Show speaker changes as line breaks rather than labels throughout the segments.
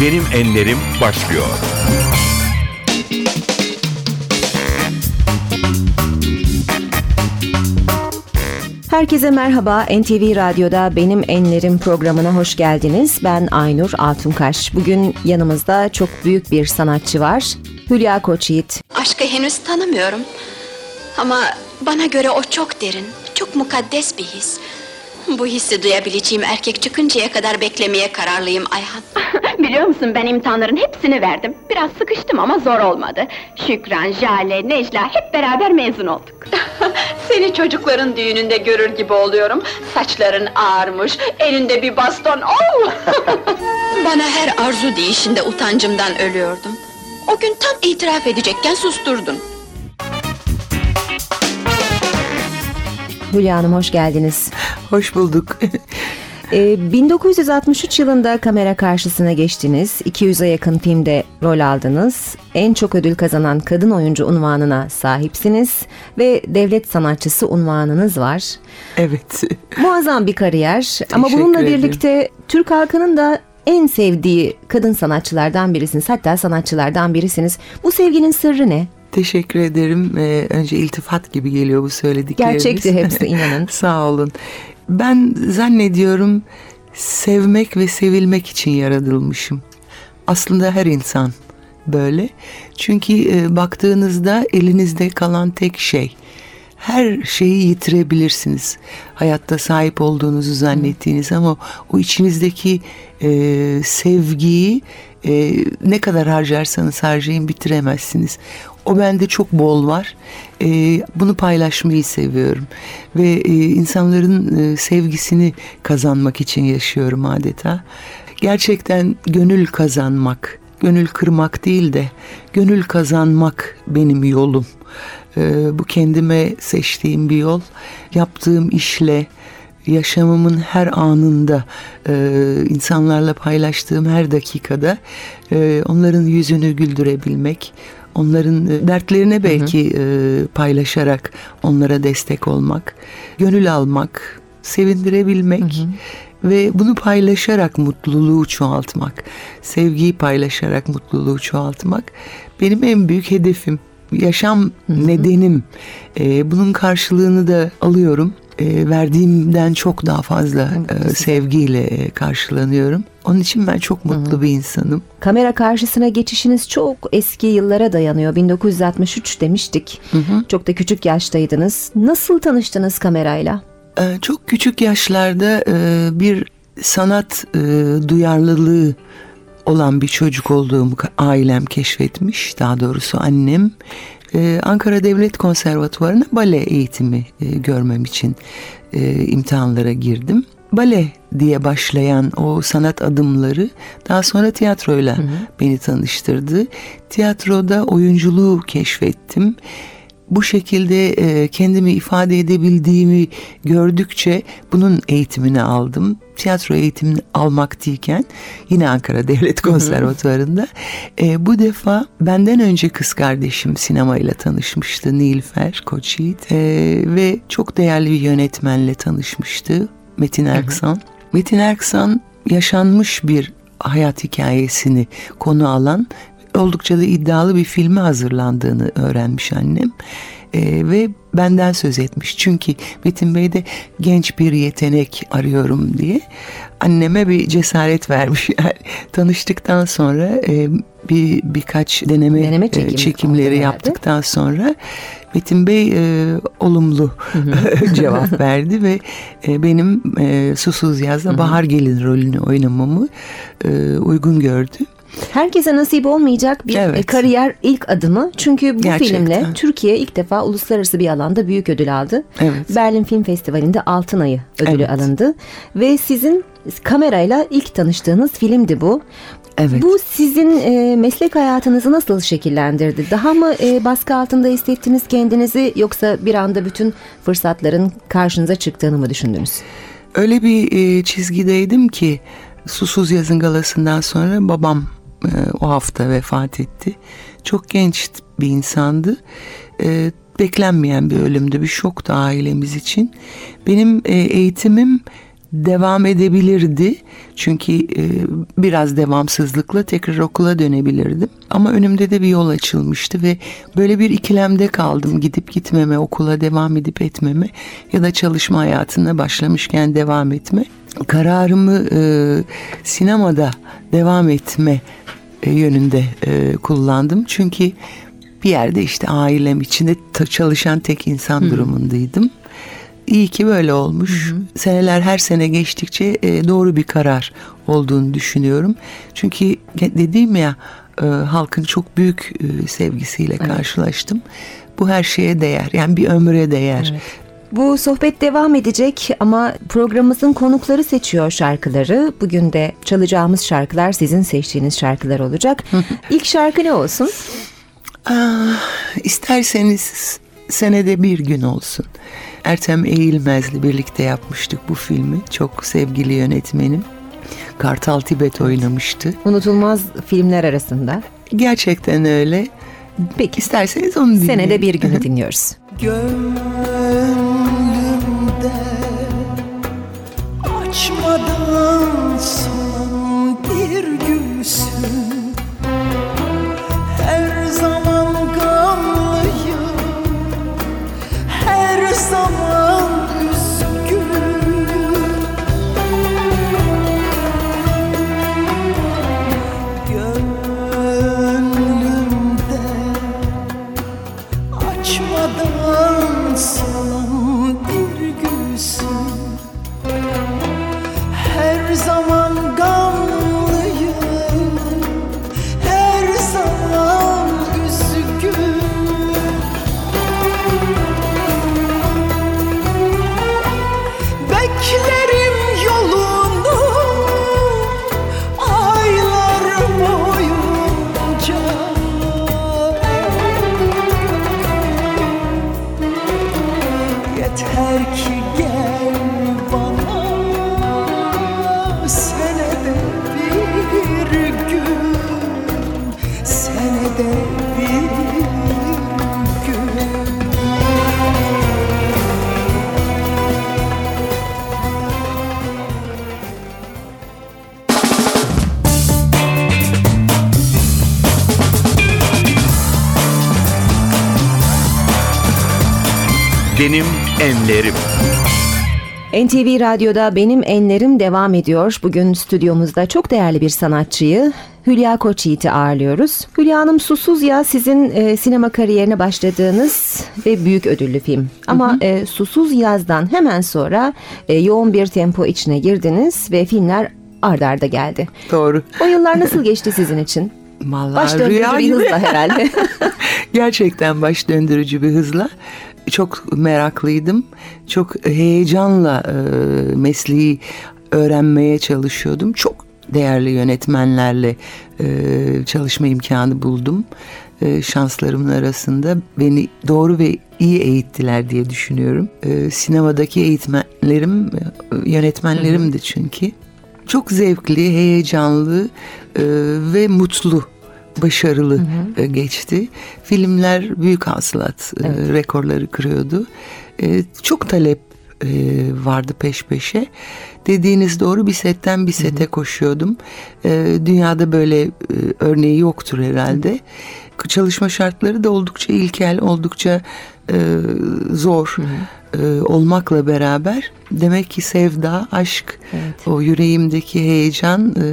Benim Enlerim başlıyor.
Herkese merhaba. NTV Radyo'da Benim Enlerim programına hoş geldiniz. Ben Aynur Altunkaş. Bugün yanımızda çok büyük bir sanatçı var. Hülya Koçyiğit.
Aşkı henüz tanımıyorum. Ama bana göre o çok derin, çok mukaddes bir his. Bu hissi duyabileceğim erkek çıkıncaya kadar beklemeye kararlıyım Ayhan.
Biliyor musun ben imtihanların hepsini verdim. Biraz sıkıştım ama zor olmadı. Şükran, Jale, Necla hep beraber mezun olduk.
Seni çocukların düğününde görür gibi oluyorum. Saçların ağarmış, elinde bir baston. Oh! Bana her arzu deyişinde utancımdan ölüyordum. O gün tam itiraf edecekken susturdun.
Hülya Hanım hoş geldiniz.
Hoş bulduk.
Ee, 1963 yılında kamera karşısına geçtiniz. 200'e yakın filmde rol aldınız. En çok ödül kazanan kadın oyuncu unvanına sahipsiniz. Ve devlet sanatçısı unvanınız var.
evet.
Muazzam bir kariyer ama
Teşekkür
bununla
ederim.
birlikte Türk halkının da en sevdiği kadın sanatçılardan birisiniz. Hatta sanatçılardan birisiniz. Bu sevginin sırrı ne?
Teşekkür ederim. Ee, önce iltifat gibi geliyor bu söyledikleriniz.
Gerçekti hepsi inanın.
Sağ olun. Ben zannediyorum sevmek ve sevilmek için yaratılmışım. Aslında her insan böyle. Çünkü e, baktığınızda elinizde kalan tek şey. Her şeyi yitirebilirsiniz. Hayatta sahip olduğunuzu zannettiğiniz ama o içinizdeki e, sevgiyi e, ne kadar harcarsanız harcayın bitiremezsiniz. O bende çok bol var. E, bunu paylaşmayı seviyorum ve e, insanların e, sevgisini kazanmak için yaşıyorum adeta. Gerçekten gönül kazanmak, gönül kırmak değil de gönül kazanmak benim yolum. E, bu kendime seçtiğim bir yol. Yaptığım işle, yaşamımın her anında e, insanlarla paylaştığım her dakikada e, onların yüzünü güldürebilmek, onların e, dertlerine belki e, paylaşarak onlara destek olmak, gönül almak, sevindirebilmek ve bunu paylaşarak mutluluğu çoğaltmak, sevgiyi paylaşarak mutluluğu çoğaltmak benim en büyük hedefim. Yaşam nedenim. E, bunun karşılığını da alıyorum. E, verdiğimden çok daha fazla e, sevgiyle e, karşılanıyorum. Onun için ben çok mutlu bir insanım.
Kamera karşısına geçişiniz çok eski yıllara dayanıyor. 1963 demiştik. Çok da küçük yaştaydınız. Nasıl tanıştınız kamerayla?
Ee, Çok küçük yaşlarda e, bir sanat e, duyarlılığı olan bir çocuk olduğumu ailem keşfetmiş. Daha doğrusu annem. Ee, Ankara Devlet Konservatuvarı'na bale eğitimi e, görmem için e, imtihanlara girdim. Bale diye başlayan o sanat adımları daha sonra tiyatroyla beni tanıştırdı. Tiyatroda oyunculuğu keşfettim bu şekilde e, kendimi ifade edebildiğimi gördükçe bunun eğitimini aldım. Tiyatro eğitimini almak değilken yine Ankara Devlet Konservatuvarı'nda e, bu defa benden önce kız kardeşim sinemayla tanışmıştı Nilfer Koçyiğit e, ve çok değerli bir yönetmenle tanışmıştı Metin Erksan. Metin Erksan yaşanmış bir hayat hikayesini konu alan oldukça da iddialı bir filmi hazırlandığını öğrenmiş annem. Ee, ve benden söz etmiş. Çünkü Metin Bey de genç bir yetenek arıyorum diye anneme bir cesaret vermiş. Yani tanıştıktan sonra e, bir birkaç deneme,
Deneme
e,
çekimi
çekimleri
oldu herhalde.
yaptıktan sonra Metin Bey e, olumlu cevap verdi ve e, benim e, Susuz Yaz'da Bahar Gelin rolünü oynamamı e, uygun gördü.
Herkese nasip olmayacak bir
Evet.
e, kariyer ilk adımı. Çünkü bu
Gerçekten.
filmle Türkiye ilk defa uluslararası bir alanda büyük ödül aldı.
Evet.
Berlin Film Festivali'nde Altın Ayı ödülü
Evet.
alındı. Ve sizin kamerayla ilk tanıştığınız filmdi bu.
Evet.
Bu sizin e, meslek hayatınızı nasıl şekillendirdi? Daha mı e, baskı altında hissettiniz kendinizi yoksa bir anda bütün fırsatların karşınıza çıktığını mı düşündünüz?
Öyle bir e, çizgideydim ki Susuz Yazın galasından sonra babam e, o hafta vefat etti. Çok genç bir insandı. E, beklenmeyen bir ölümdü, bir şoktu ailemiz için. Benim e, eğitimim devam edebilirdi. Çünkü biraz devamsızlıkla tekrar okula dönebilirdim. Ama önümde de bir yol açılmıştı ve böyle bir ikilemde kaldım. Gidip gitmeme, okula devam edip etmeme ya da çalışma hayatına başlamışken devam etme. Kararımı e, sinemada devam etme yönünde e, kullandım. Çünkü bir yerde işte ailem içinde çalışan tek insan durumundaydım. İyi ki böyle olmuş. Seneler her sene geçtikçe e, doğru bir karar olduğunu düşünüyorum. Çünkü dediğim ya e, halkın çok büyük e, sevgisiyle karşılaştım. Bu her şeye değer. Yani bir ömre değer.
Bu sohbet devam edecek ama programımızın konukları seçiyor şarkıları. Bugün de çalacağımız şarkılar sizin seçtiğiniz şarkılar olacak. İlk şarkı ne olsun?
Ah, isterseniz senede bir gün olsun. Ertem Eğilmez'le birlikte yapmıştık bu filmi. Çok sevgili yönetmenim. Kartal Tibet oynamıştı.
Unutulmaz filmler arasında.
Gerçekten öyle.
Peki
İsterseniz onu dinleyin.
senede bir günü dinliyoruz.
Gönlümde açmadan son Yeter ki gel bana senede bir gün Senede bir gün.
Benim enlerim.
NTV Radyo'da Benim Enlerim devam ediyor. Bugün stüdyomuzda çok değerli bir sanatçıyı Hülya Koçyiğit'i ağırlıyoruz. Hülya Hanım Susuz Ya sizin e, sinema kariyerine başladığınız ve büyük ödüllü film. Ama e, Susuz Yaz'dan hemen sonra e, yoğun bir tempo içine girdiniz ve filmler ard arda geldi.
Doğru.
O yıllar nasıl geçti sizin için?
Vallahi
Baş döndürücü
rüya
bir
gibi.
hızla herhalde.
Gerçekten baş döndürücü bir hızla. Çok meraklıydım. Çok heyecanla e, mesleği öğrenmeye çalışıyordum. Çok değerli yönetmenlerle e, çalışma imkanı buldum. E, şanslarımın arasında beni doğru ve iyi eğittiler diye düşünüyorum. E, sinemadaki eğitmenlerim, e, yönetmenlerimdi çünkü. Çok zevkli, heyecanlı e, ve mutlu başarılı e, geçti. Filmler büyük hasılat e, rekorları kırıyordu. E, çok talep vardı peş peşe. Dediğiniz doğru bir setten bir sete koşuyordum. E, dünyada böyle örneği yoktur herhalde. Çalışma şartları da oldukça ilkel, oldukça zor e, olmakla beraber demek ki sevda, aşk, o yüreğimdeki heyecan e,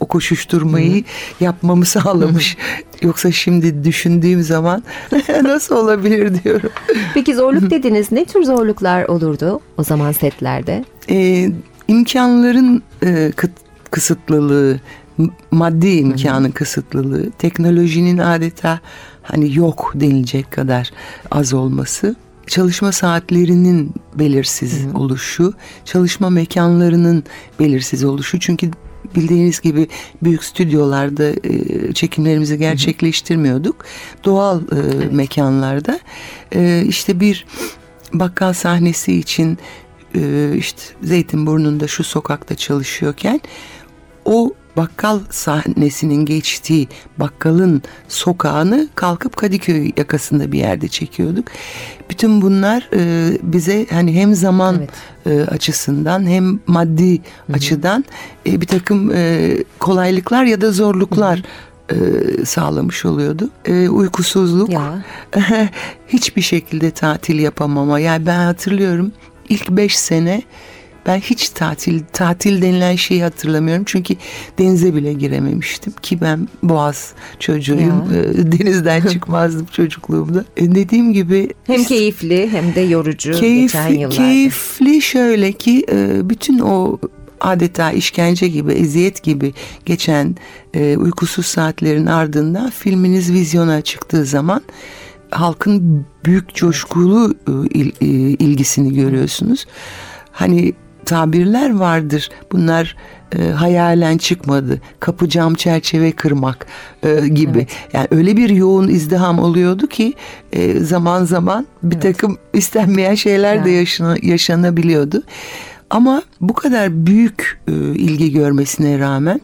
o koşuşturmayı yapmamı sağlamış. Yoksa şimdi düşündüğüm zaman nasıl olabilir diyorum.
Peki zorluk dediniz. Ne tür zorluklar olurdu o zaman setlerde?
Ee, imkanların e, kıt- kısıtlılığı, maddi imkanın kısıtlılığı, teknolojinin adeta hani yok denilecek kadar az olması, çalışma saatlerinin belirsiz oluşu, çalışma mekanlarının belirsiz oluşu. Çünkü bildiğiniz gibi büyük stüdyolarda e, çekimlerimizi gerçekleştirmiyorduk. Doğal e, mekanlarda. E, işte bir bakkal sahnesi için e, işte Zeytinburnu'nda şu sokakta çalışıyorken o bakkal sahnesinin geçtiği bakkalın sokağını kalkıp Kadıköy yakasında bir yerde çekiyorduk. Bütün bunlar e, bize hani hem zaman
Evet.
e, açısından hem maddi açıdan e, bir takım e, kolaylıklar ya da zorluklar e, sağlamış oluyordu. E, uykusuzluk,
Ya.
hiçbir şekilde tatil yapamama. Yani ben hatırlıyorum ilk beş sene ben hiç tatil tatil denilen şeyi hatırlamıyorum. Çünkü denize bile girememiştim ki ben Boğaz çocuğuyum.
Ya.
E, Denizden çıkmazdım çocukluğumda. E, dediğim gibi
Hem keyifli hem de yorucu geçen
keyifli,
yıllarda.
keyifli şöyle ki e, bütün o adeta işkence gibi, eziyet gibi geçen e, uykusuz saatlerin ardından filminiz vizyona çıktığı zaman halkın büyük coşkulu e, il- e, ilgisini görüyorsunuz. Hani tabirler vardır. Bunlar e, hayalen çıkmadı. Kapı cam çerçeve kırmak e, gibi.
Evet.
Yani öyle bir yoğun izdiham oluyordu ki e, zaman zaman bir takım istenmeyen şeyler de
Ya.
yaşana- yaşanabiliyordu. Ama bu kadar büyük e, ilgi görmesine rağmen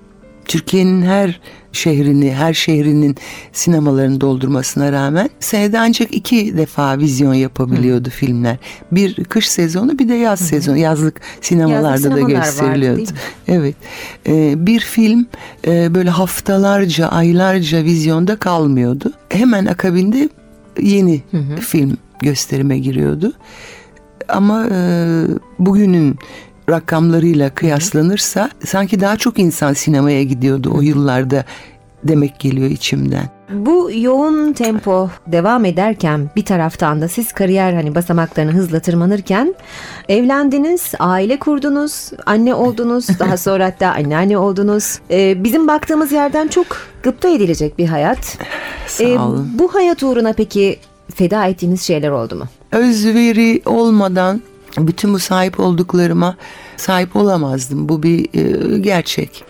Türkiye'nin her şehrini, her şehrinin sinemalarını doldurmasına rağmen senede ancak iki defa vizyon yapabiliyordu filmler. Bir kış sezonu bir de yaz sezonu. Yazlık sinemalarda
Yazlık
da
sinemalar vardı,
gösteriliyordu.
mi?
Evet. Ee, bir film e, böyle haftalarca, aylarca vizyonda kalmıyordu. Hemen akabinde yeni film gösterime giriyordu. Ama e, bugünün rakamlarıyla kıyaslanırsa sanki daha çok insan sinemaya gidiyordu o yıllarda demek geliyor içimden.
Bu yoğun tempo devam ederken bir taraftan da siz kariyer hani basamaklarını hızla tırmanırken evlendiniz, aile kurdunuz, anne oldunuz, daha sonra hatta anneanne oldunuz. Ee, bizim baktığımız yerden çok gıpta edilecek bir hayat.
Sağ
Ee,
olun.
bu hayat uğruna peki feda ettiğiniz şeyler oldu mu?
özveri olmadan bütün bu sahip olduklarıma sahip olamazdım. Bu bir e, gerçek.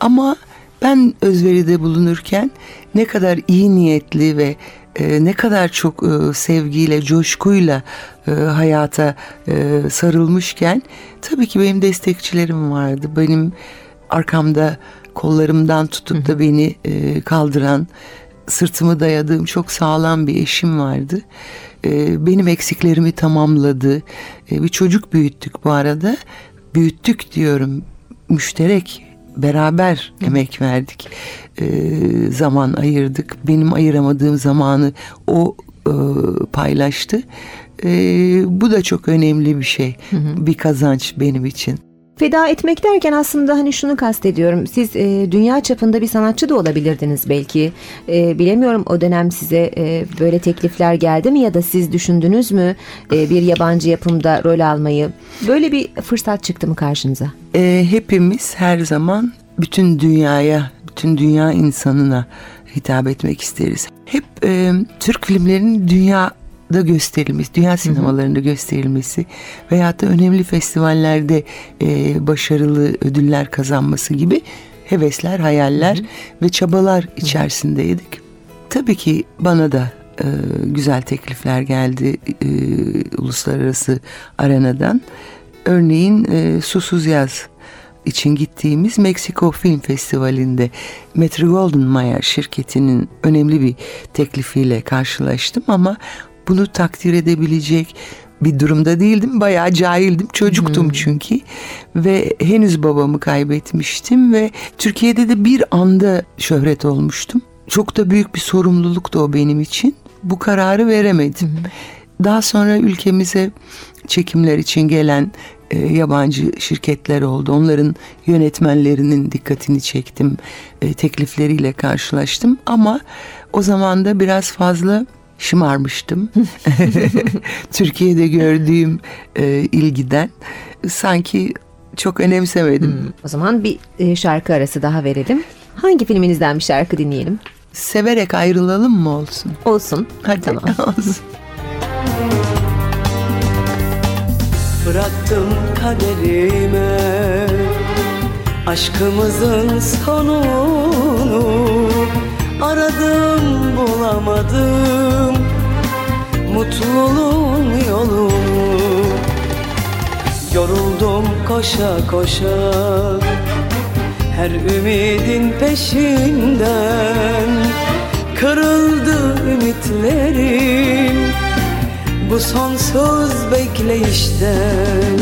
Ama ben özveride bulunurken ne kadar iyi niyetli ve e, ne kadar çok e, sevgiyle, coşkuyla e, hayata e, sarılmışken tabii ki benim destekçilerim vardı. Benim arkamda kollarımdan tutup da beni e, kaldıran, sırtımı dayadığım çok sağlam bir eşim vardı. E, benim eksiklerimi tamamladı. E, bir çocuk büyüttük bu arada. Büyüttük diyorum. Müşterek beraber emek verdik. E, zaman ayırdık. Benim ayıramadığım zamanı o e, paylaştı. E, bu da çok önemli bir şey. Bir kazanç benim için.
Feda etmek derken aslında hani şunu kastediyorum. Siz e, dünya çapında bir sanatçı da olabilirdiniz belki. E, bilemiyorum o dönem size e, böyle teklifler geldi mi ya da siz düşündünüz mü e, bir yabancı yapımda rol almayı? Böyle bir fırsat çıktı mı karşınıza?
E, hepimiz her zaman bütün dünyaya, bütün dünya insanına hitap etmek isteriz. Hep e, Türk filmlerinin dünyada gösterilmesi, dünya sinemalarında gösterilmesi veyahut da önemli festivallerde e, başarılı ödüller kazanması gibi hevesler, hayaller ve çabalar içerisindeydik. Tabii ki bana da e, güzel teklifler geldi e, uluslararası arenadan. Örneğin e, Susuz Yaz için gittiğimiz Meksiko Film Festivali'nde Metro Golden Mayer şirketinin önemli bir teklifiyle karşılaştım ama bunu takdir edebilecek bir durumda değildim. Bayağı cahildim. Çocuktum çünkü. Ve henüz babamı kaybetmiştim ve Türkiye'de de bir anda şöhret olmuştum. Çok da büyük bir sorumluluktu o benim için. Bu kararı veremedim. Daha sonra ülkemize çekimler için gelen e, yabancı şirketler oldu. Onların yönetmenlerinin dikkatini çektim. E, teklifleriyle karşılaştım ama o zaman da biraz fazla şımarmıştım. Türkiye'de gördüğüm e, ilgiden sanki çok önemsemedim.
O zaman bir e, şarkı arası daha verelim. Hangi filminizden bir şarkı dinleyelim?
Severek ayrılalım mı olsun?
Olsun.
Hadi
Tamam.
olsun.
Bıraktım kaderime Aşkımızın sonunu Aradım bulamadım. Mutluluğun yolunu. Yoruldum koşa koşa. Her ümidin peşinden Kırıldı ümitlerim. Bu sonsuz bekleyişten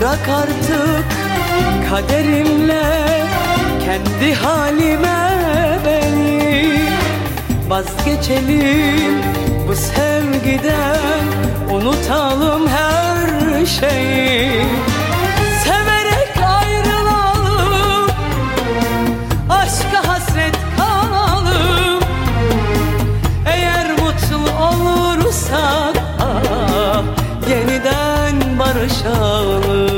Bırak artık kaderimle kendi halime beni. Vazgeçelim bu sevgiden unutalım her şeyi. Severek ayrılalım aşka hasret kalalım. Eğer mutlu olursak ah, yeniden barışalım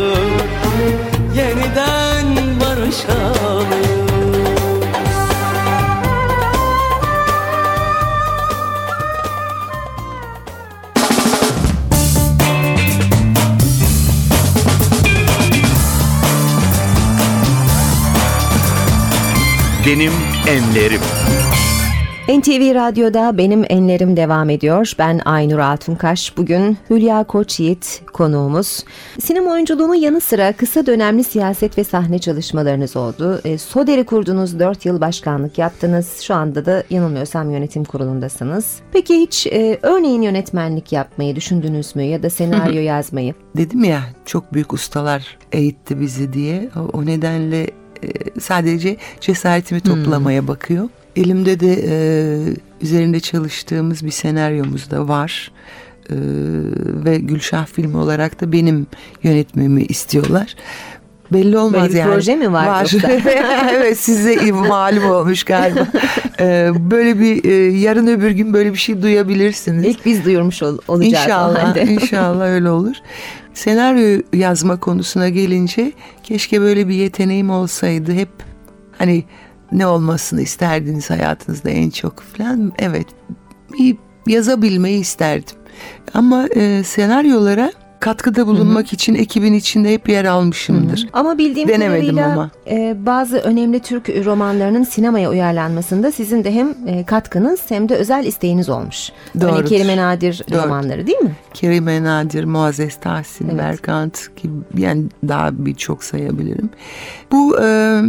barışalım
Benim Enlerim.
NTV Radyo'da Benim Enlerim devam ediyor. Ben Aynur Altunkaş. Bugün Hülya Koçyiğit konuğumuz. Sinema oyunculuğunun yanı sıra kısa dönemli siyaset ve sahne çalışmalarınız oldu. E, Soder'i kurdunuz, 4 yıl başkanlık yaptınız. Şu anda da yanılmıyorsam yönetim kurulundasınız. Peki hiç e, örneğin yönetmenlik yapmayı düşündünüz mü ya da senaryo yazmayı?
Dedim ya çok büyük ustalar eğitti bizi diye. O, o nedenle e, sadece cesaretimi toplamaya bakıyor. Elimde de e, üzerinde çalıştığımız bir senaryomuz da var. E, ve Gülşah filmi olarak da benim yönetmemi istiyorlar. Belli olmaz
Böyle bir
yani.
proje mi var yoksa?
evet size malum olmuş galiba. E, böyle bir e, yarın öbür gün böyle bir şey duyabilirsiniz.
İlk biz duyurmuş ol- olacağız.
İnşallah, inşallah öyle olur. Senaryo yazma konusuna gelince keşke böyle bir yeteneğim olsaydı. Hep hani ne olmasını isterdiniz hayatınızda en çok falan. Evet, bir yazabilmeyi isterdim. Ama e, senaryolara katkıda bulunmak için ekibin içinde hep yer almışımdır.
Ama bildiğim
Denemedim
kadarıyla
ama.
e, bazı önemli Türk romanlarının sinemaya uyarlanmasında sizin de hem e, katkınız hem de özel isteğiniz olmuş. Örneğin
Doğrudur.
Kerime Nadir
Doğru.
romanları değil mi?
Kerime Nadir, Muazzez Tahsin,
Evet.
Berkant gibi yani daha birçok sayabilirim. Bu e,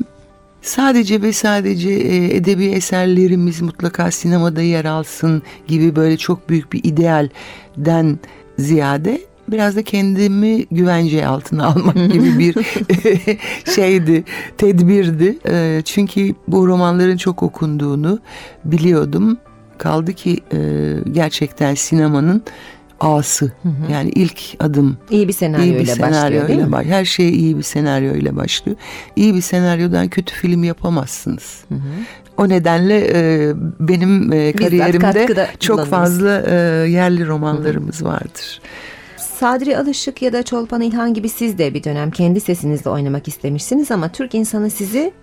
sadece ve sadece e, edebi eserlerimiz mutlaka sinemada yer alsın gibi böyle çok büyük bir idealden ziyade biraz da kendimi güvence altına almak gibi bir şeydi, tedbirdi. E, çünkü bu romanların çok okunduğunu biliyordum. Kaldı ki e, gerçekten sinemanın ağası. Yani ilk adım
İyi bir senaryo
iyi bir
ile başlıyor
senaryo
değil
ile
mi?
baş- Her şey iyi bir senaryo ile başlıyor. İyi bir senaryodan kötü film yapamazsınız. O nedenle e, benim e, kariyerimde çok fazla e, yerli romanlarımız vardır.
Sadri Alışık ya da Çolpan İlhan gibi siz de bir dönem kendi sesinizle oynamak istemişsiniz ama Türk insanı sizi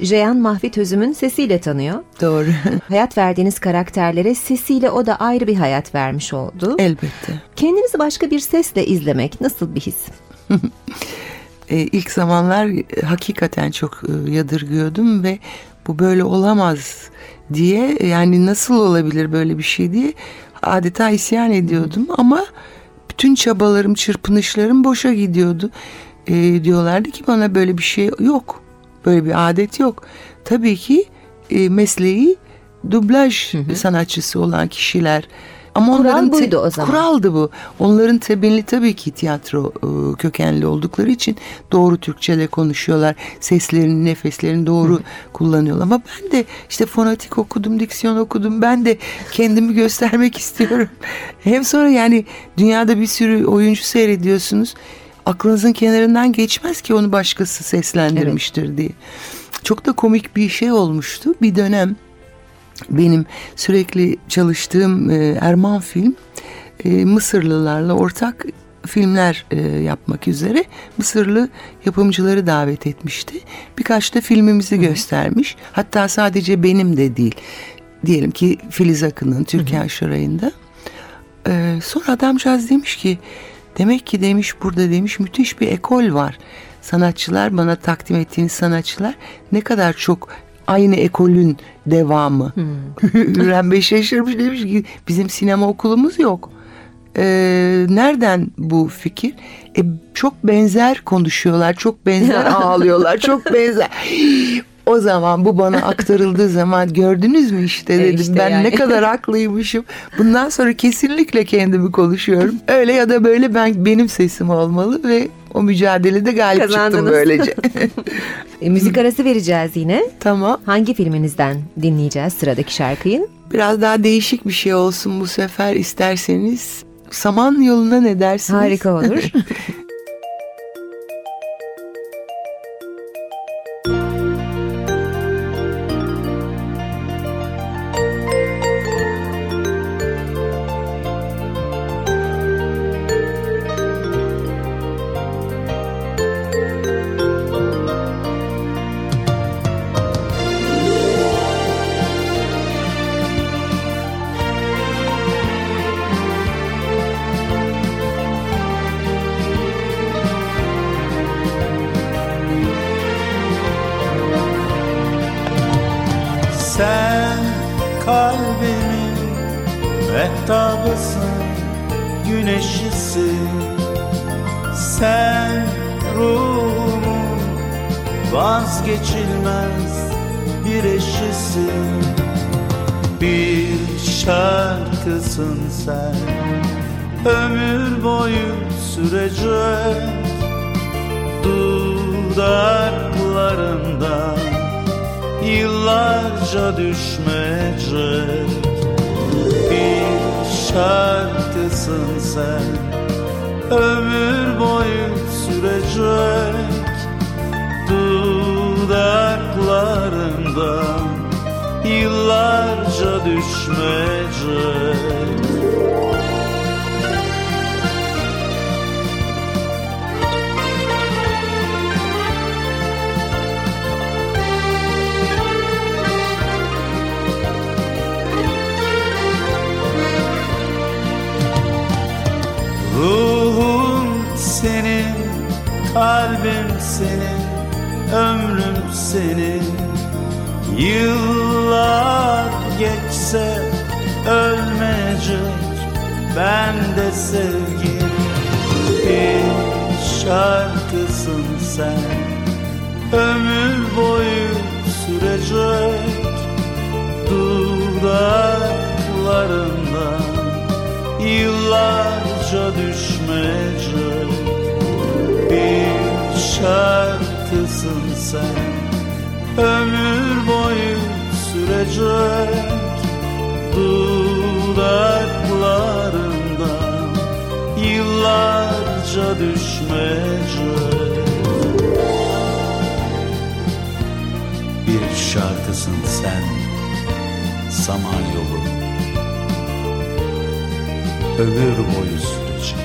Jeyan Mahfit Özüm'ün sesiyle tanıyor.
Doğru.
Hayat verdiğiniz karakterlere sesiyle o da ayrı bir hayat vermiş oldu.
Elbette.
Kendinizi başka bir sesle izlemek nasıl bir his?
e, ilk zamanlar e, hakikaten çok e, yadırgıyordum ve bu böyle olamaz diye yani nasıl olabilir böyle bir şey diye adeta isyan ediyordum ama bütün çabalarım, çırpınışlarım boşa gidiyordu. E, diyorlardı ki bana böyle bir şey yok. Böyle bir adet yok. Tabii ki e, mesleği dublaj sanatçısı olan kişiler ama
Kural
onların
buydu o zaman.
Kuraldı bu. Onların temelli tabii ki tiyatro e, kökenli oldukları için doğru Türkçe'de konuşuyorlar. Seslerini, nefeslerini doğru kullanıyorlar. Ama ben de işte fonetik okudum, diksiyon okudum. Ben de kendimi göstermek istiyorum. Hem sonra yani dünyada bir sürü oyuncu seyrediyorsunuz. Aklınızın kenarından geçmez ki onu başkası seslendirmiştir diye. Çok da komik bir şey olmuştu. Bir dönem benim sürekli çalıştığım e, Erman Film e, Mısırlılarla ortak filmler e, yapmak üzere Mısırlı yapımcıları davet etmişti. Birkaç da filmimizi göstermiş. Hatta sadece benim de değil. Diyelim ki Filiz Akın'ın Türkan Şoray'ında. E, sonra adamcağız demiş ki demek ki demiş burada demiş müthiş bir ekol var. Sanatçılar bana takdim ettiğiniz sanatçılar ne kadar çok aynı ekolün devamı. Hürrem Bey şaşırmış demiş ki bizim sinema okulumuz yok. Ee, nereden bu fikir? E, çok benzer konuşuyorlar, çok benzer ağlıyorlar, çok benzer. O zaman bu bana aktarıldığı zaman gördünüz mü işte
E
dedim.
işte
ben
yani.
ne kadar haklıymışım. Bundan sonra kesinlikle kendimi konuşuyorum. Öyle ya da böyle ben benim sesim olmalı ve o mücadelede galip çıktım
Kazandınız.
böylece.
E, müzik arası vereceğiz yine.
tamam.
Hangi filminizden dinleyeceğiz sıradaki şarkıyı?
Biraz daha değişik bir şey olsun bu sefer isterseniz. Saman yoluna ne dersiniz?
Harika olur.
Şarkısın sen, ömür boyu sürecek Dudaklarından yıllarca düşmeyecek Bir şarkısın sen. Ömür boyu sürecek Dudaklarından yıllarca düşmeyecek. Ruhum senin, kalbim senin, ömrüm senin. Yıllar ben de sevgin Bir şarkısın sen, ömür boyu sürecek Dudaklarından yıllarca düşmeyecek Bir şarkısın sen. Ömür boyu sürecek yıllarca düşmeyecek Bir şarkısın sen Samanyolu ömür boyu sürecek.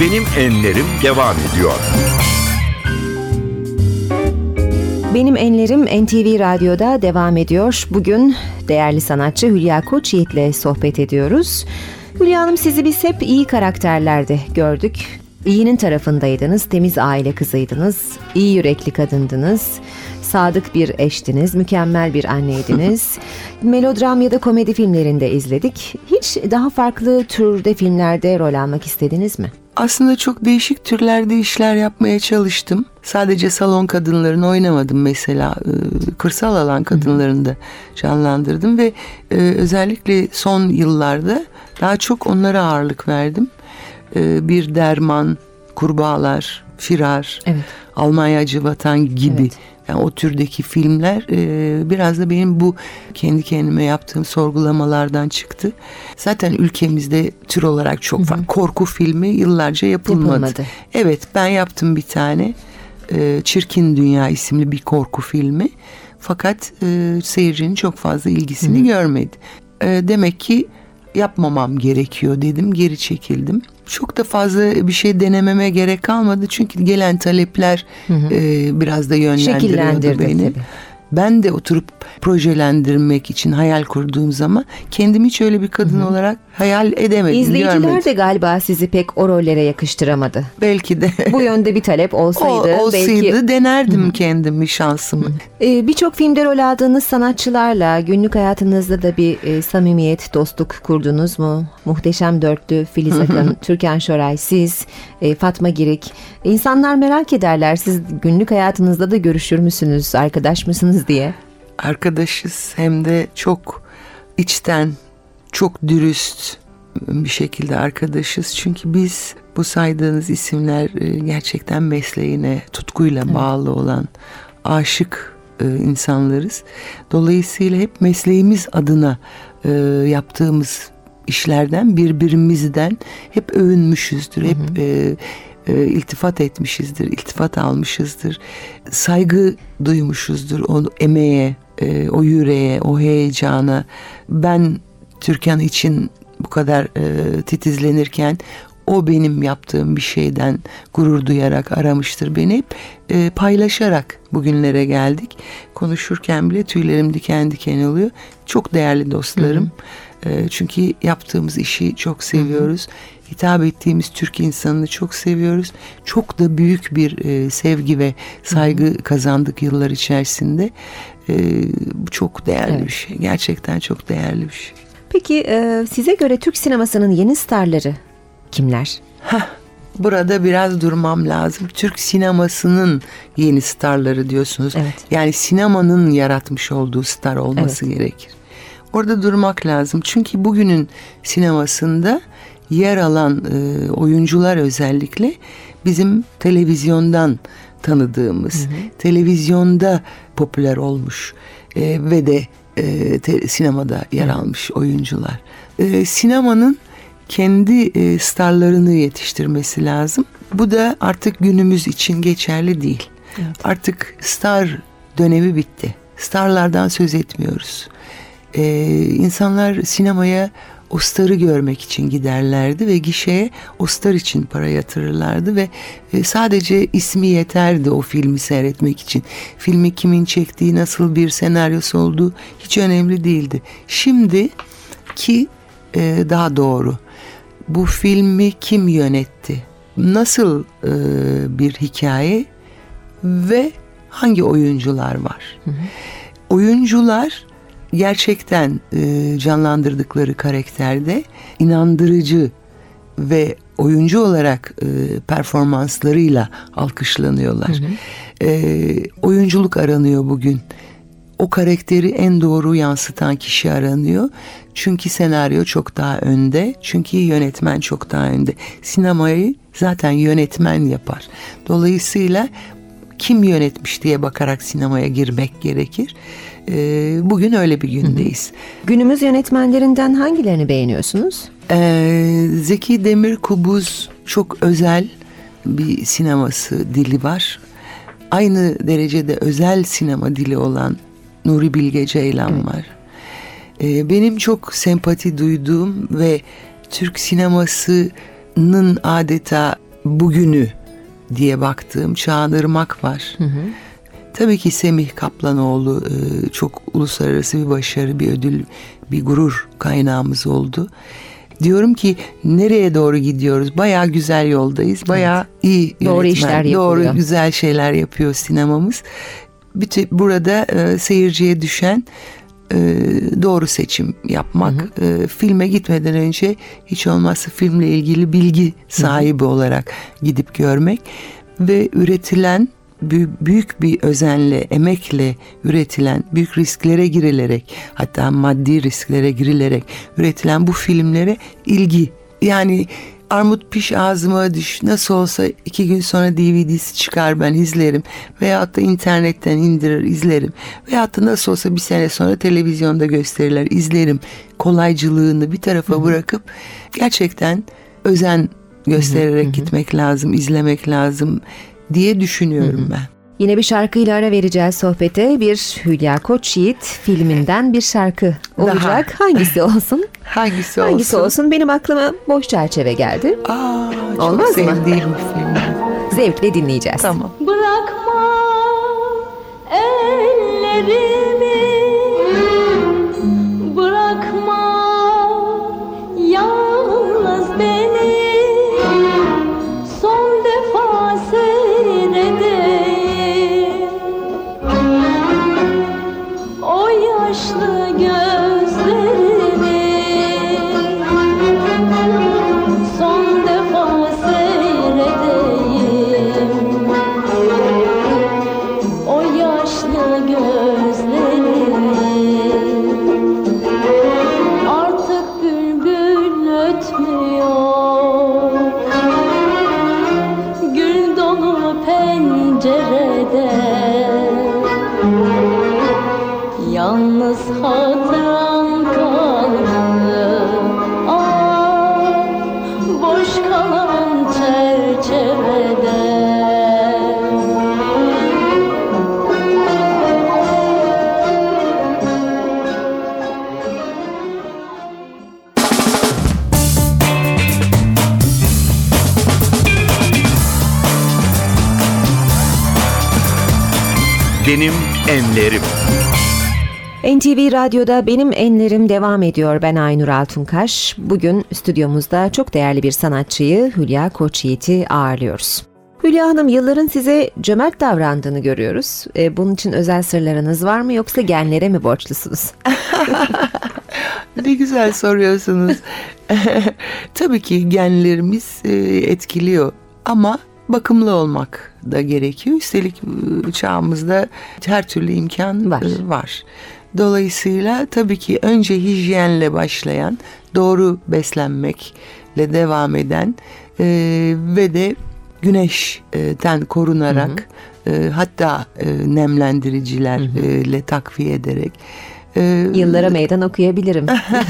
Benim enlerim devam ediyor.
Benim Enlerim NTV Radyo'da devam ediyor. Bugün değerli sanatçı Hülya Koçyiğit'le sohbet ediyoruz. Hülya Hanım sizi biz hep iyi karakterlerde gördük. İyinin tarafındaydınız, temiz aile kızıydınız, iyi yürekli kadındınız, sadık bir eştiniz, mükemmel bir anneydiniz. Melodram ya da komedi filmlerinde izledik. Hiç daha farklı türde filmlerde rol almak istediniz mi?
Aslında çok değişik türlerde işler yapmaya çalıştım. Sadece salon kadınlarını oynamadım mesela. Ee, Kırsal alan kadınlarını da canlandırdım ve e, özellikle son yıllarda daha çok onlara ağırlık verdim. Ee, Bir derman, kurbağalar, firar,
Evet.
Almanya Acı Vatan gibi
Evet.
Yani o türdeki filmler e, biraz da benim bu kendi kendime yaptığım sorgulamalardan çıktı. Zaten ülkemizde tür olarak çok farklı. Korku filmi yıllarca yapılmadı.
Yapılmadı.
Evet ben yaptım bir tane e, Çirkin Dünya isimli bir korku filmi. Fakat e, seyircinin çok fazla ilgisini görmedi. E, demek ki yapmamam gerekiyor dedim geri çekildim. Çok da fazla bir şey denememe gerek kalmadı çünkü gelen talepler e, biraz da yönlendiriyordu beni.
tabii.
Ben de oturup projelendirmek için hayal kurduğum zaman kendimi hiç öyle bir kadın olarak hayal edemedim,
İzleyiciler
görmedim.
de galiba sizi pek o rollere yakıştıramadı.
Belki de
Bu yönde bir talep
o,
olsaydı,
olsaydı
belki
denerdim kendimi şansımı.
Ee, birçok filmde rol aldığınız sanatçılarla günlük hayatınızda da bir e, samimiyet, dostluk kurdunuz mu? Muhteşem Dörtlü, Filiz Akın, Türkan Şoray, siz, e, Fatma Girik. İnsanlar merak ederler siz günlük hayatınızda da görüşür müsünüz, arkadaş mısınız diye.
arkadaşız hem de çok içten, çok dürüst bir şekilde arkadaşız. Çünkü biz bu saydığınız isimler e, gerçekten mesleğine tutkuyla bağlı olan aşık e, insanlarız. Dolayısıyla hep mesleğimiz adına e, yaptığımız işlerden birbirimizden hep övünmüşüzdür. Hep e, e, iltifat etmişizdir, iltifat almışızdır. Saygı duymuşuzdur o emeğe, e, o yüreğe, o heyecana. Ben Türkan için bu kadar e, titizlenirken o benim yaptığım bir şeyden gurur duyarak aramıştır beni. Hep e, paylaşarak bugünlere geldik. Konuşurken bile tüylerim diken diken oluyor. Çok değerli dostlarım. E, çünkü yaptığımız işi çok seviyoruz. Hitap ettiğimiz Türk insanını çok seviyoruz. Çok da büyük bir e, sevgi ve saygı kazandık yıllar içerisinde. E, bu çok değerli
Evet.
bir şey. Gerçekten çok değerli bir şey.
Peki e, size göre Türk sinemasının yeni starları kimler?
Burada biraz durmam lazım. Türk sinemasının yeni starları diyorsunuz.
Evet.
Yani sinemanın yaratmış olduğu star olması gerekir. Orada durmak lazım. Çünkü bugünün sinemasında yer alan e, oyuncular özellikle bizim televizyondan tanıdığımız, televizyonda popüler olmuş e, ve de e, te- sinemada yer almış oyuncular. E, sinemanın kendi e, starlarını yetiştirmesi lazım. Bu da artık günümüz için geçerli değil. Artık star dönemi bitti. Starlardan söz etmiyoruz. E, insanlar sinemaya o starı görmek için giderlerdi ve gişeye o star için para yatırırlardı ve e, sadece ismi yeterdi o filmi seyretmek için. Filmi kimin çektiği, nasıl bir senaryosu olduğu hiç önemli değildi. Şimdi ki e, daha doğru. Bu filmi kim yönetti? Nasıl e, bir hikaye ve hangi oyuncular var? Oyuncular gerçekten e, canlandırdıkları karakterde inandırıcı ve oyuncu olarak e, performanslarıyla alkışlanıyorlar. E, oyunculuk aranıyor bugün. O karakteri en doğru yansıtan kişi aranıyor. Çünkü senaryo çok daha önde. Çünkü yönetmen çok daha önde. Sinemayı zaten yönetmen yapar. Dolayısıyla kim yönetmiş diye bakarak sinemaya girmek gerekir. Ee, bugün öyle bir gündeyiz.
Günümüz yönetmenlerinden hangilerini beğeniyorsunuz?
Ee, Zeki Demirkubuz çok özel bir sineması dili var. Aynı derecede özel sinema dili olan Nuri Bilge Ceylan var. Ee, benim çok sempati duyduğum ve Türk sinemasının adeta bugünü diye baktığım Çağan Irmak var. Tabii ki Semih Kaplanoğlu e, çok uluslararası bir başarı, bir ödül, bir gurur kaynağımız oldu. Diyorum ki nereye doğru gidiyoruz? Bayağı güzel yoldayız. Bayağı iyi
Doğru
yönetmen,
işler yapılıyor.
Doğru güzel şeyler yapıyor sinemamız. Bütün burada e, seyirciye düşen e, doğru seçim yapmak. E, filme gitmeden önce hiç olmazsa filmle ilgili bilgi sahibi olarak gidip görmek ve üretilen büyük bir özenle, emekle üretilen, büyük risklere girilerek, hatta maddi risklere girilerek üretilen bu filmlere ilgi. Yani armut piş ağzıma düş, nasıl olsa iki gün sonra DVD'si çıkar ben izlerim. Veyahut da internetten indirir izlerim. Veyahut da nasıl olsa bir sene sonra televizyonda gösterirler izlerim. Kolaycılığını bir tarafa bırakıp gerçekten özen göstererek gitmek lazım, izlemek lazım diye düşünüyorum ben.
Yine bir şarkıyla ara vereceğiz sohbete. Bir Hülya Koçyiğit filminden bir şarkı olacak. Hangisi olsun?
Hangisi,
Hangisi
olsun?
olsun? Benim aklıma Boş Çerçeve geldi.
Aa, çok
Olmaz mı?
sevdiğim bir film.
Zevkle dinleyeceğiz.
Tamam.
Bırakma elleri
Enlerim.
NTV Radyo'da Benim Enlerim devam ediyor. Ben Aynur Altunkaş. Bugün stüdyomuzda çok değerli bir sanatçıyı Hülya Koçyiğit'i ağırlıyoruz. Hülya Hanım yılların size cömert davrandığını görüyoruz. E, bunun için özel sırlarınız var mı yoksa genlere mi borçlusunuz?
Ne güzel soruyorsunuz. Tabii ki genlerimiz e, etkiliyor ama bakımlı olmak da gerekiyor. Üstelik e, çağımızda her türlü imkan
Var.
e, var. Dolayısıyla tabii ki önce hijyenle başlayan, doğru beslenmekle devam eden e, ve de güneşten korunarak e, hatta e, nemlendiricilerle takviye ederek e,
Yıllara meydan okuyabilirim.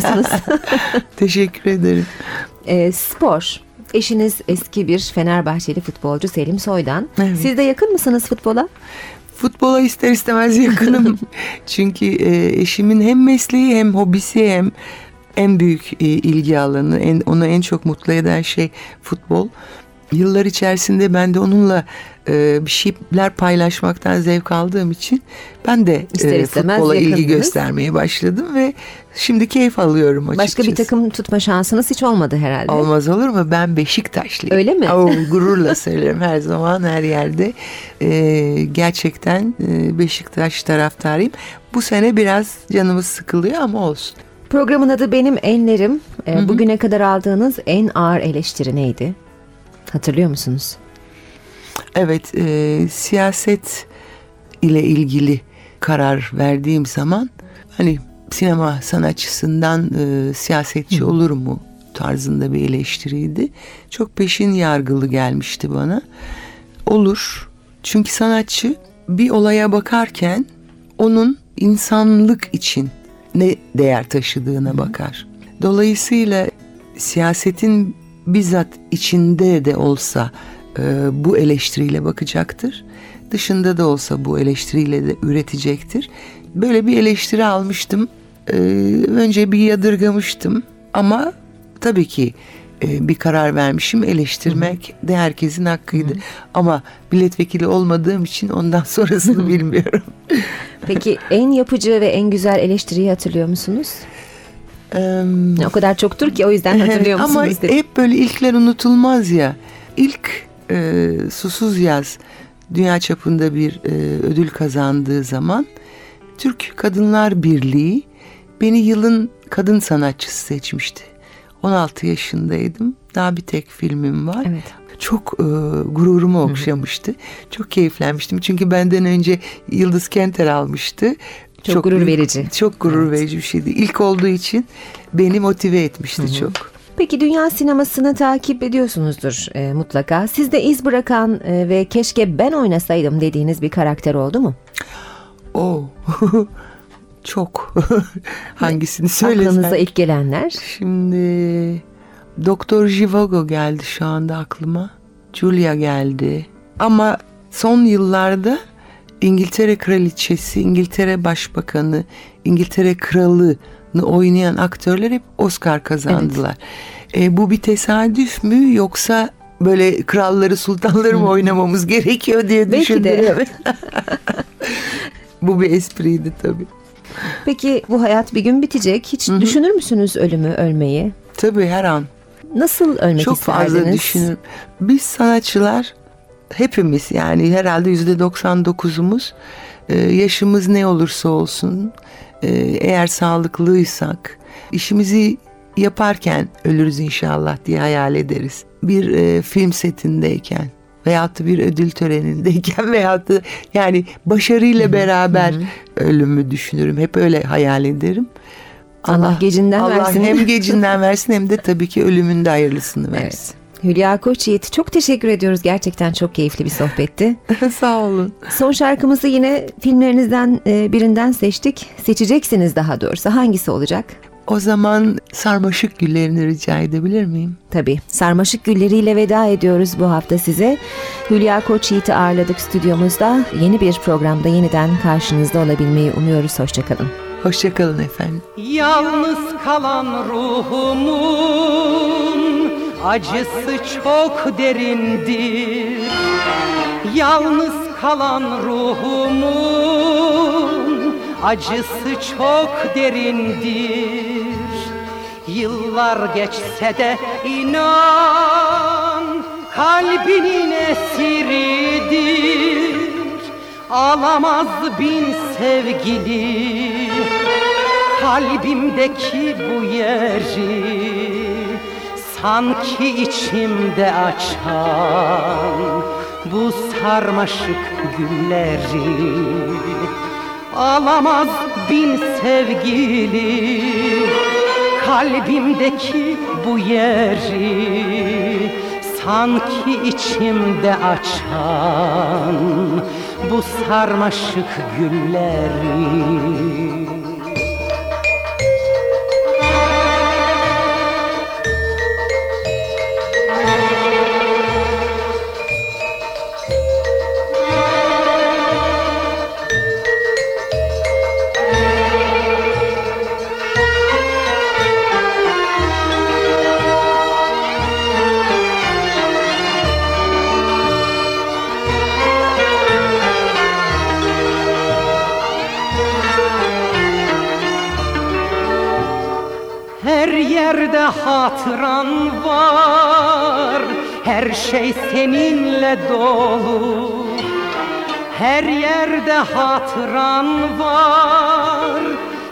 Teşekkür ederim.
E, spor. Eşiniz eski bir Fenerbahçeli futbolcu Selim Soydan.
Evet.
Siz de yakın mısınız futbola?
Futbola ister istemez yakınım. Çünkü e, eşimin hem mesleği hem hobisi hem en büyük e, ilgi alanı, en, onu en çok mutlu eden şey futbol. Yıllar içerisinde ben de onunla e, bir şeyler paylaşmaktan zevk aldığım için ben de
İster
e, futbola ilgi
yakındınız.
göstermeye başladım ve şimdi keyif alıyorum açıkçası.
Başka bir takım tutma şansınız hiç olmadı herhalde.
Olmaz olur mu? Ben Beşiktaşlıyım.
Öyle mi?
Oo, gururla söylerim her zaman her yerde. Ee, gerçekten e, Beşiktaş taraftarıyım. Bu sene biraz canımız sıkılıyor ama olsun.
Programın adı Benim Enlerim. E, bugüne kadar aldığınız en ağır eleştiri neydi? Hatırlıyor musunuz?
Evet, e, siyaset ile ilgili karar verdiğim zaman hani sinema sanatçısından e, siyasetçi olur mu tarzında bir eleştiriydi. Çok peşin yargılı gelmişti bana. Olur. Çünkü sanatçı bir olaya bakarken onun insanlık için ne değer taşıdığına bakar. Dolayısıyla siyasetin bizzat içinde de olsa e, bu eleştiriyle bakacaktır. Dışında da olsa bu eleştiriyle de üretecektir. Böyle bir eleştiri almıştım. E, önce bir yadırgamıştım ama tabii ki e, bir karar vermişim eleştirmek de herkesin hakkıydı. Ama milletvekili olmadığım için ondan sonrasını bilmiyorum.
Peki en yapıcı ve en güzel eleştiriyi hatırlıyor musunuz?
Em,
O kadar çoktur ki o yüzden hatırlıyor
Ama
musunuz? dedim.
hep böyle ilkler unutulmaz ya. İlk e, Susuz Yaz dünya çapında bir e, ödül kazandığı zaman Türk Kadınlar Birliği beni yılın kadın sanatçısı seçmişti. 16 yaşındaydım. Daha bir tek filmim var.
Evet.
Çok e, gururumu okşamıştı. Çok keyiflenmiştim. Çünkü benden önce Yıldız Kenter almıştı.
Çok gurur
büyük-
verici.
Çok gurur verici bir şeydi. İlk olduğu için beni motive etmişti çok.
Peki dünya sinemasını takip ediyorsunuzdur e, mutlaka. Sizde iz bırakan e, ve keşke ben oynasaydım dediğiniz bir karakter oldu mu?
Oo. çok. Hangisini söylesem?
Aklınıza ilk gelenler.
Şimdi Doktor Jivago geldi şu anda aklıma. Julia geldi. Ama son yıllarda İngiltere Kraliçesi, İngiltere Başbakanı, İngiltere Kralı'nı oynayan aktörler hep Oscar kazandılar. E, bu bir tesadüf mü yoksa böyle kralları sultanları mı oynamamız gerekiyor diye
Belki
düşündüm.
de.
Evet. bu bir espriydi tabii.
Peki bu hayat bir gün bitecek. Hiç düşünür müsünüz ölümü, ölmeyi?
Tabii her an.
Nasıl ölmek
Çok
isterdiniz?
fazla düşünürüm. Biz sanatçılar hepimiz yani herhalde yüzde 99'umuz e, yaşımız ne olursa olsun e, eğer sağlıklıysak işimizi yaparken ölürüz inşallah diye hayal ederiz. Bir e, film setindeyken veyahut da bir ödül törenindeyken veyahut da yani başarıyla beraber ölümü düşünürüm. Hep öyle hayal ederim.
Allah gecinden
Allah
versin.
hem gecinden versin hem de tabii ki ölümün de hayırlısını versin.
Evet. Hülya Koçyiğit çok teşekkür ediyoruz. Gerçekten çok keyifli bir sohbetti.
Sağ olun.
Son şarkımızı yine filmlerinizden e, birinden seçtik. Seçeceksiniz daha doğrusu. Hangisi olacak?
O zaman sarmaşık güllerini rica edebilir miyim?
Tabii. Sarmaşık gülleriyle veda ediyoruz bu hafta size. Hülya Koçyiğit'i ağırladık stüdyomuzda. Yeni bir programda yeniden karşınızda olabilmeyi umuyoruz. Hoşçakalın.
Hoşçakalın efendim.
Yalnız kalan ruhumun acısı çok derindir. Yalnız kalan ruhumun acısı çok derindir. Yıllar geçse de inan kalbinin esiridir. Ağlamaz bin sevgili kalbimdeki bu yeri Sanki içimde açan bu sarmaşık gülleri Alamaz bin sevgili. Kalbimdeki bu yeri Sanki içimde açan bu sarmaşık gülleri Her yerde hatıran var? Her şey seninle dolu. Her yerde hatıran var.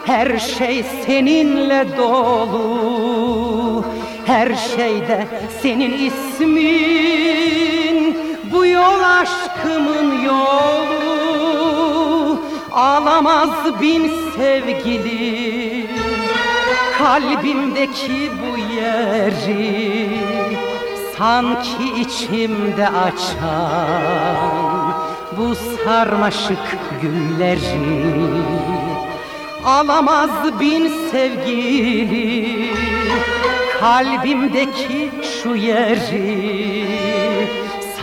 Her şey seninle dolu. Her şeyde senin ismin. Bu yol aşkımın yolu. Ağlamaz bin sevgili kalbimdeki bu yeri sanki içimde açan bu sarmaşık gülleri. Alamaz bin sevgili kalbimdeki şu yeri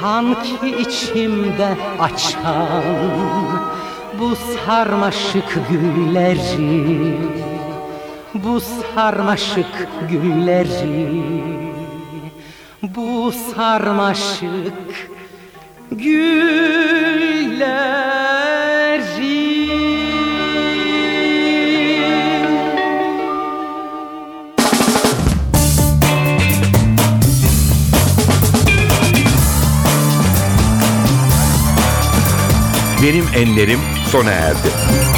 sanki içimde açan bu sarmaşık gülleri bu sarmaşık gülleri bu sarmaşık gülleri
Benim enlerim sona erdi.